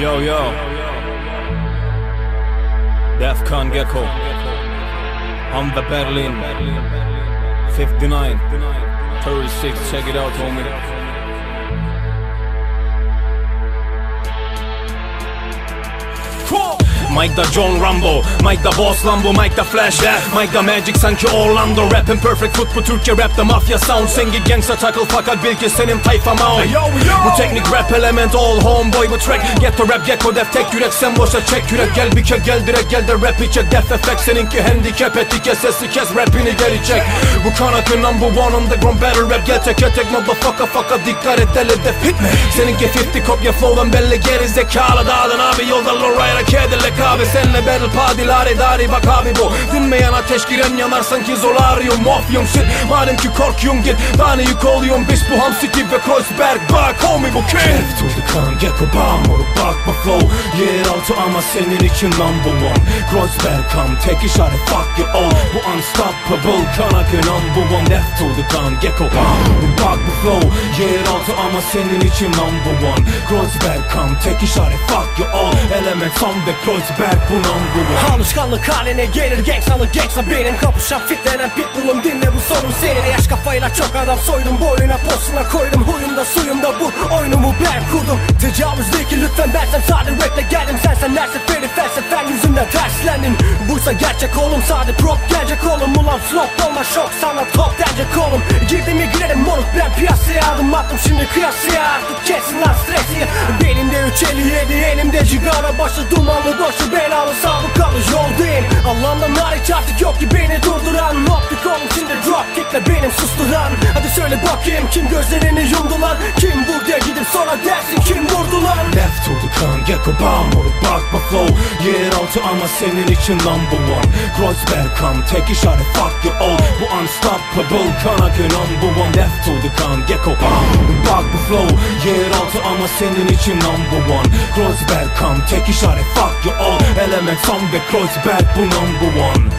Yo yo. Defcon Gecko. I'm the Berlin. 59 36 check it out homie Mike'da John Rambo Mike'da Boss Lambo Mike'da Flash Mike'da Magic sanki Orlando Rappin perfect foot bu Türkiye rapte mafya sound. Sengi gangsta takıl fakat bil ki senin tayfa maun Bu teknik rap element all homeboy bu track. Ghetto rap gecko def tek yürek sen boşa çek yürek Gel bir ke gel direkt gel de rap içe. Def efekt Seninki handicap kes sesi kes rapini geri çek. Bu kanatın number one on the ground battle rap Gel tek tek motherfucker fucker dikkat et deli def hitme Seninki 50 kopya flow'dan belli geri zekalı dağılın abi yolda lowrider Cadillac abi Senle battle padilare dari. Bak abi bu Dinmeyen ateş giren yanar sanki zolaryum. Mafyum shit madem ki korkuyorum git. Bana yük oluyorum? Biz bu hamsi gibi Kreuzberg. Bak homie bu kim? Kef turdu kan gecko bam Moruk bakma flow. Yer altı ama senin için number one. Kreuzberg kam tek işaret fuck you all. Bu unstoppable kan akı number one? Left turdu kan gecko bam Moruk bakma flow. Yer altı ama senin için number one. Kreuzberg kam tek işaret fuck you all. Element son ve Kreuzberg bu number one Alışkanlık haline gelir gangstalık gangsta benim Kapışan fitlenen pitbullum. Dinle bu sorun senin Yaş kafayla çok adam soydum. Boyuna posuna koydum Huyumda suyumda bu. Oyunumu ben kurdum. Tecavüz değil ki lütfen ben sen sade raple geldim. Sen sen her seferi felsefen yüzünden terslendin Buysa gerçek oğlum sade prop gelecek oğlum. Ulan flop olma şok sana top denecek oğlum Moruk ben piyasaya adım attım şimdi kıyasaya Artık kesin lan stresi. Belimde 357 elimde cigara başı dumanlı başı belalı sabıkalı yoldayım Allah'ımdan hariç artık yok ki beni durduran. Optik oğlum şimdi drop kickle benim susturan. Hadi söyle bakayım kim gözlerini yumdu lan Kim buraya gidip sonra dersin kim vurdu lan Left the kan gecko bam Moruk bakma flow Yer altı ama senin için number one. Kreuzberg kam tek işaret fuck you all. Bu unstoppable kan akı number one. Left to the kan gecko bam Moruk bakma flow. Yer altı ama senin için number one. Kreuzberg kam tek işaret fuck you all. Element son ve Kreuzberg bu number one